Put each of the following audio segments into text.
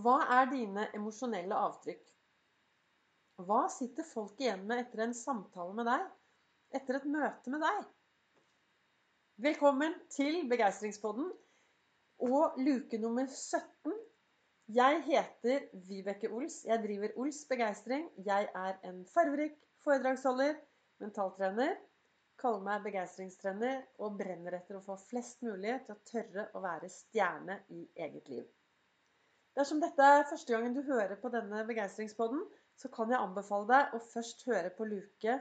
Hva er dine emosjonelle avtrykk? Hva sitter folk igjen med etter en samtale med deg? Etter et møte med deg? Velkommen til Begeistringspodden og luke nummer 17. Jeg heter Vibeke Ols. Jeg driver Ols Begeistring. Jeg er en farverik foredragsholder, mentaltrener, kaller meg begeistringstrener og brenner etter å få flest mulig til å tørre å være stjerne i eget liv. Dersom dette er første gangen du hører på denne begeistringspodden, så kan jeg anbefale deg å først høre på luke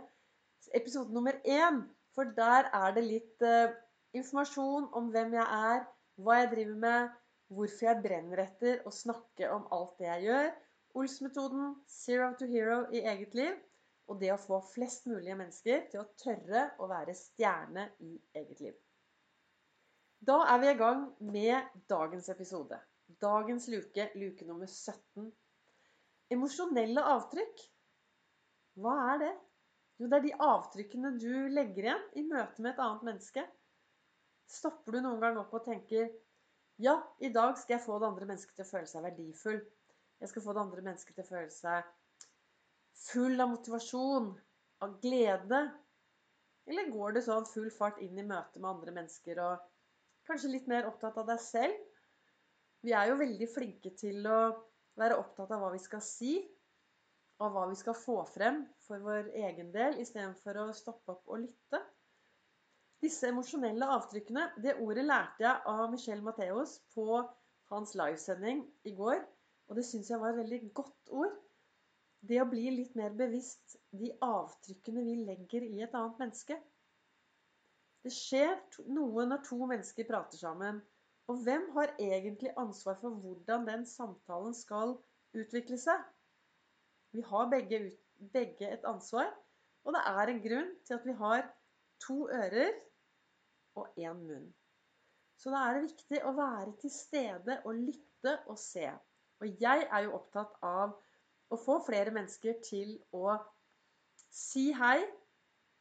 episode nummer én. For der er det litt uh, informasjon om hvem jeg er, hva jeg driver med, hvorfor jeg brenner etter å snakke om alt det jeg gjør. Ols-metoden, zero to hero i eget liv. Og det å få flest mulige mennesker til å tørre å være stjerne i eget liv. Da er vi i gang med dagens episode. Dagens luke, luke nummer 17. Emosjonelle avtrykk. Hva er det? Jo, det er de avtrykkene du legger igjen i møte med et annet menneske. Stopper du noen gang opp og tenker ja, i dag skal jeg få det andre mennesket til å føle seg verdifull. Jeg skal få det andre mennesket til å føle seg full av motivasjon, av glede. Eller går det sånn full fart inn i møte med andre mennesker og kanskje litt mer opptatt av deg selv vi er jo veldig flinke til å være opptatt av hva vi skal si, og hva vi skal få frem for vår egen del, istedenfor å stoppe opp og lytte. Disse emosjonelle avtrykkene, det ordet lærte jeg av Michel Mateos på hans livesending i går. Og det syns jeg var et veldig godt ord. Det å bli litt mer bevisst de avtrykkene vi legger i et annet menneske. Det skjer noe når to mennesker prater sammen. Og hvem har egentlig ansvar for hvordan den samtalen skal utvikle seg? Vi har begge, begge, et ansvar, og det er en grunn til at vi har to ører og én munn. Så da er det viktig å være til stede og lytte og se. Og jeg er jo opptatt av å få flere mennesker til å si hei,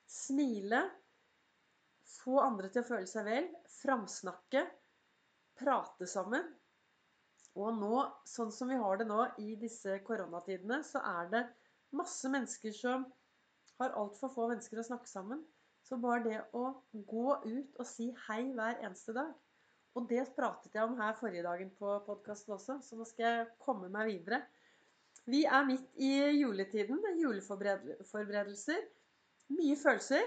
smile, få andre til å føle seg vel, framsnakke prate sammen. Og nå, sånn som vi har det nå i disse koronatidene, så er det masse mennesker som har altfor få mennesker å snakke sammen. Så bare det å gå ut og si hei hver eneste dag Og det pratet jeg om her forrige dagen på podkasten også, så nå skal jeg komme meg videre. Vi er midt i juletiden, juleforberedelser. Mye følelser.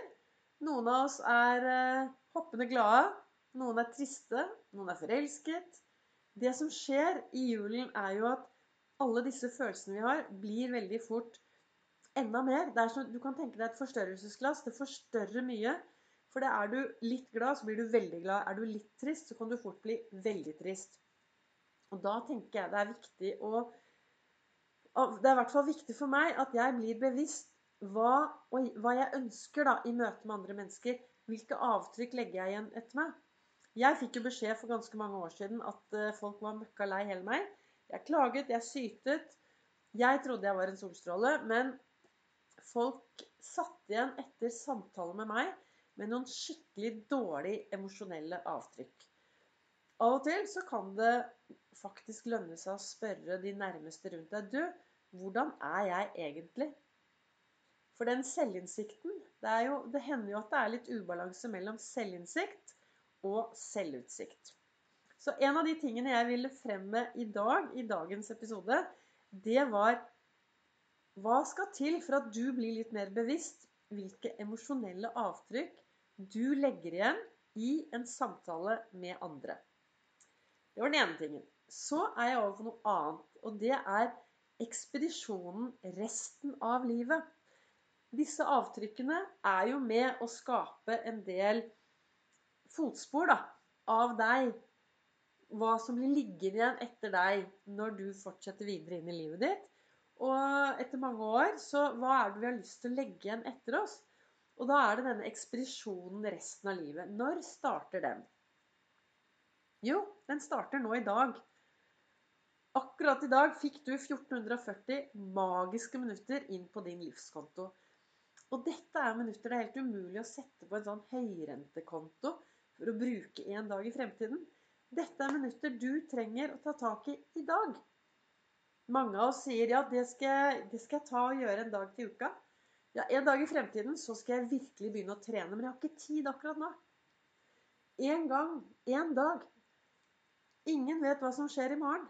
Noen av oss er eh, hoppende glade. Noen er triste, noen er forelsket. Det som skjer i julen, er jo at alle disse følelsene vi har, blir veldig fort enda mer. Det er som, du kan tenke deg et forstørrelsesglass. Det forstørrer mye. For det er du litt glad, så blir du veldig glad. Er du litt trist, så kan du fort bli veldig trist. Og da tenker jeg det er viktig å Det er i hvert fall viktig for meg at jeg blir bevisst hva, hva jeg ønsker da, i møte med andre mennesker. Hvilke avtrykk legger jeg igjen etter meg? Jeg fikk jo beskjed for ganske mange år siden at eh, folk var møkka lei hele meg. Jeg klaget, jeg sytet. Jeg trodde jeg var en solstråle, men folk satt igjen etter samtale med meg med noen skikkelig dårlige emosjonelle avtrykk. Av og til så kan det faktisk lønne seg å spørre de nærmeste rundt deg Du, hvordan er jeg egentlig? For den selvinnsikten det, jo, det hender jo at det er litt ubalanse mellom selvinnsikt og selvutsikt. Så en av de tingene jeg ville fremme i dag, i dagens episode, det var Hva skal til for at du blir litt mer bevisst hvilke emosjonelle avtrykk du legger igjen i en samtale med andre? Det var den ene tingen. Så er jeg over på noe annet, og det er ekspedisjonen resten av livet. Disse avtrykkene er jo med å skape en del fotspor da, av deg. Hva som blir liggende igjen etter deg når du fortsetter videre inn i livet ditt. Og etter mange år, så hva er det vi har lyst til å legge igjen etter oss? Og da er det denne ekspedisjonen resten av livet. Når starter den? Jo, den starter nå i dag. Akkurat i dag fikk du 1440 magiske minutter inn på din livskonto. Og dette er minutter det er helt umulig å sette på en sånn høyrentekonto for å bruke en dag i fremtiden. Dette er minutter du trenger å ta tak i i dag. Mange av oss sier ja, det skal, det skal jeg ta og gjøre en dag til uka. Ja, En dag i fremtiden så skal jeg virkelig begynne å trene, men jeg har ikke tid akkurat nå. En gang, en dag. Ingen vet hva som skjer i morgen.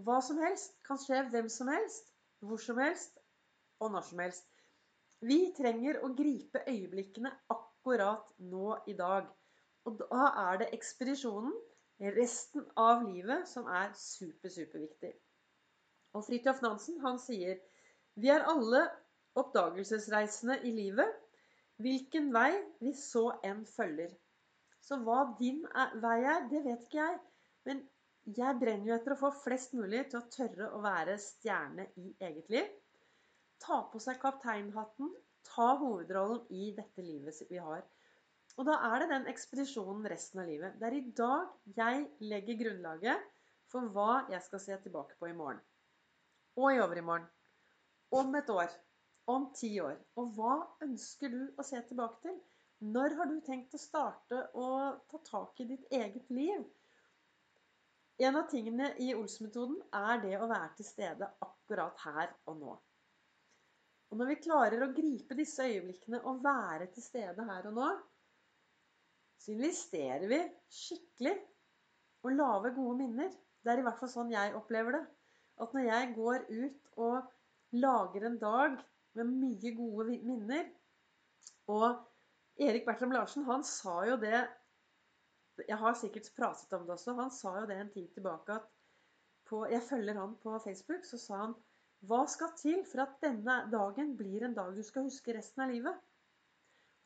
Hva som helst kan skje hvem som helst, hvor som helst og når som helst. Vi trenger å gripe øyeblikkene akkurat nå i dag. Og da er det ekspedisjonen, resten av livet, som er super, superviktig. Og Fridtjof Nansen, han sier vi er alle oppdagelsesreisende i livet, hvilken vei vi så enn følger. Så hva din vei er, det vet ikke jeg. Men jeg brenner jo etter å få flest mulig til å tørre å være stjerne i eget liv. Ta på seg kapteinhatten, ta hovedrollen i dette livet vi har. Og da er det den ekspedisjonen resten av livet. Det er i dag jeg legger grunnlaget for hva jeg skal se tilbake på i morgen. Og i overmorgen. Om et år. Om ti år. Og hva ønsker du å se tilbake til? Når har du tenkt å starte å ta tak i ditt eget liv? En av tingene i Ols-metoden er det å være til stede akkurat her og nå. Og når vi klarer å gripe disse øyeblikkene og være til stede her og nå, så investerer vi skikkelig og lager gode minner. Det er i hvert fall sånn jeg opplever det. At når jeg går ut og lager en dag med mye gode minner Og Erik Bertram Larsen, han sa jo det Jeg har sikkert pratet om det også. Han sa jo det en tid tilbake at på, Jeg følger han på Facebook. Så sa han hva skal til for at denne dagen blir en dag du skal huske resten av livet?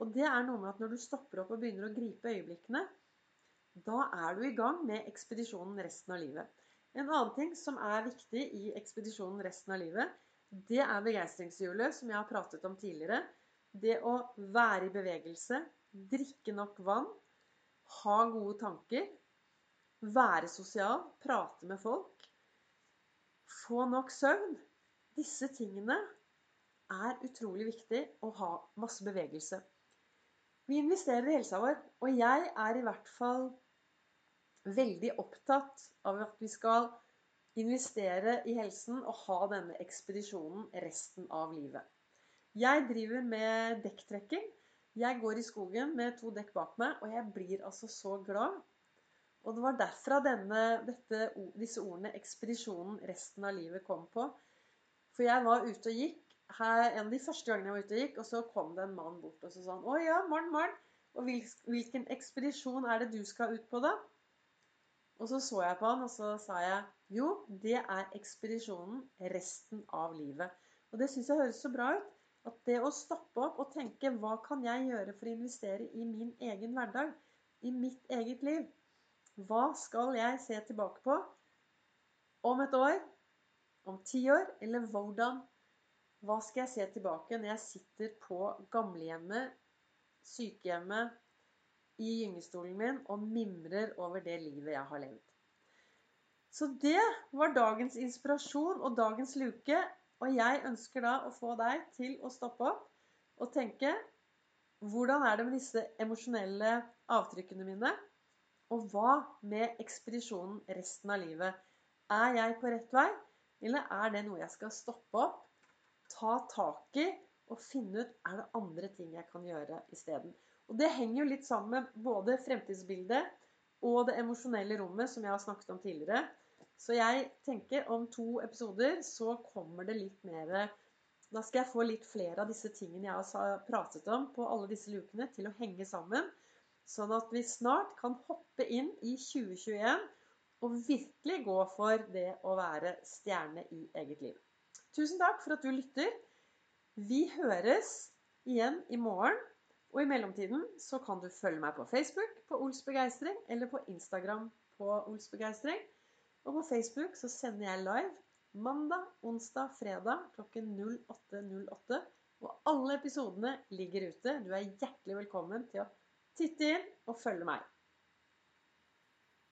Og det er noe med at når du stopper opp og begynner å gripe øyeblikkene, da er du i gang med ekspedisjonen resten av livet. En annen ting som er viktig i ekspedisjonen resten av livet, det er begeistringshjulet, som jeg har pratet om tidligere. Det å være i bevegelse, drikke nok vann, ha gode tanker, være sosial, prate med folk, få nok søvn disse tingene er utrolig viktig å ha masse bevegelse. Vi investerer i helsa vår, og jeg er i hvert fall veldig opptatt av at vi skal investere i helsen og ha denne ekspedisjonen resten av livet. Jeg driver med dekktrekking. Jeg går i skogen med to dekk bak meg, og jeg blir altså så glad. Og det var derfra denne, dette, disse ordene 'ekspedisjonen resten av livet' kom på. For jeg var ute og gikk her, en av de første gangene jeg var ute og gikk, og så kom det en mann bort og så sa han, 'Å ja, morgen, morgen. Og hvilken ekspedisjon er det du skal ut på, da?' Og så så jeg på han, og så sa jeg, 'Jo, det er ekspedisjonen resten av livet'. Og det syns jeg høres så bra ut. At det å stoppe opp og tenke 'Hva kan jeg gjøre for å investere i min egen hverdag?' I mitt eget liv. Hva skal jeg se tilbake på om et år? om ti år? Eller hvordan Hva skal jeg se tilbake når jeg sitter på gamlehjemmet, sykehjemmet, i gyngestolen min og mimrer over det livet jeg har levd? Så det var dagens inspirasjon og dagens luke. Og jeg ønsker da å få deg til å stoppe opp og tenke hvordan er det med disse emosjonelle avtrykkene mine? Og hva med ekspedisjonen resten av livet? Er jeg på rett vei? Eller er det noe jeg skal stoppe opp, ta tak i og finne ut er det andre ting jeg kan gjøre isteden? Og det henger jo litt sammen med både fremtidsbildet og det emosjonelle rommet, som jeg har snakket om tidligere. Så jeg tenker om to episoder så kommer det litt mer Da skal jeg få litt flere av disse tingene jeg har pratet om på alle disse lukene, til å henge sammen. Sånn at vi snart kan hoppe inn i 2021 og virkelig gå for det å være stjerne i eget liv. Tusen takk for at du lytter. Vi høres igjen i morgen. Og i mellomtiden så kan du følge meg på Facebook på Ols Begeistring, eller på Instagram på Ols Begeistring. Og på Facebook så sender jeg live mandag, onsdag, fredag klokken 08.08. Og alle episodene ligger ute. Du er hjertelig velkommen til å titte inn og følge meg.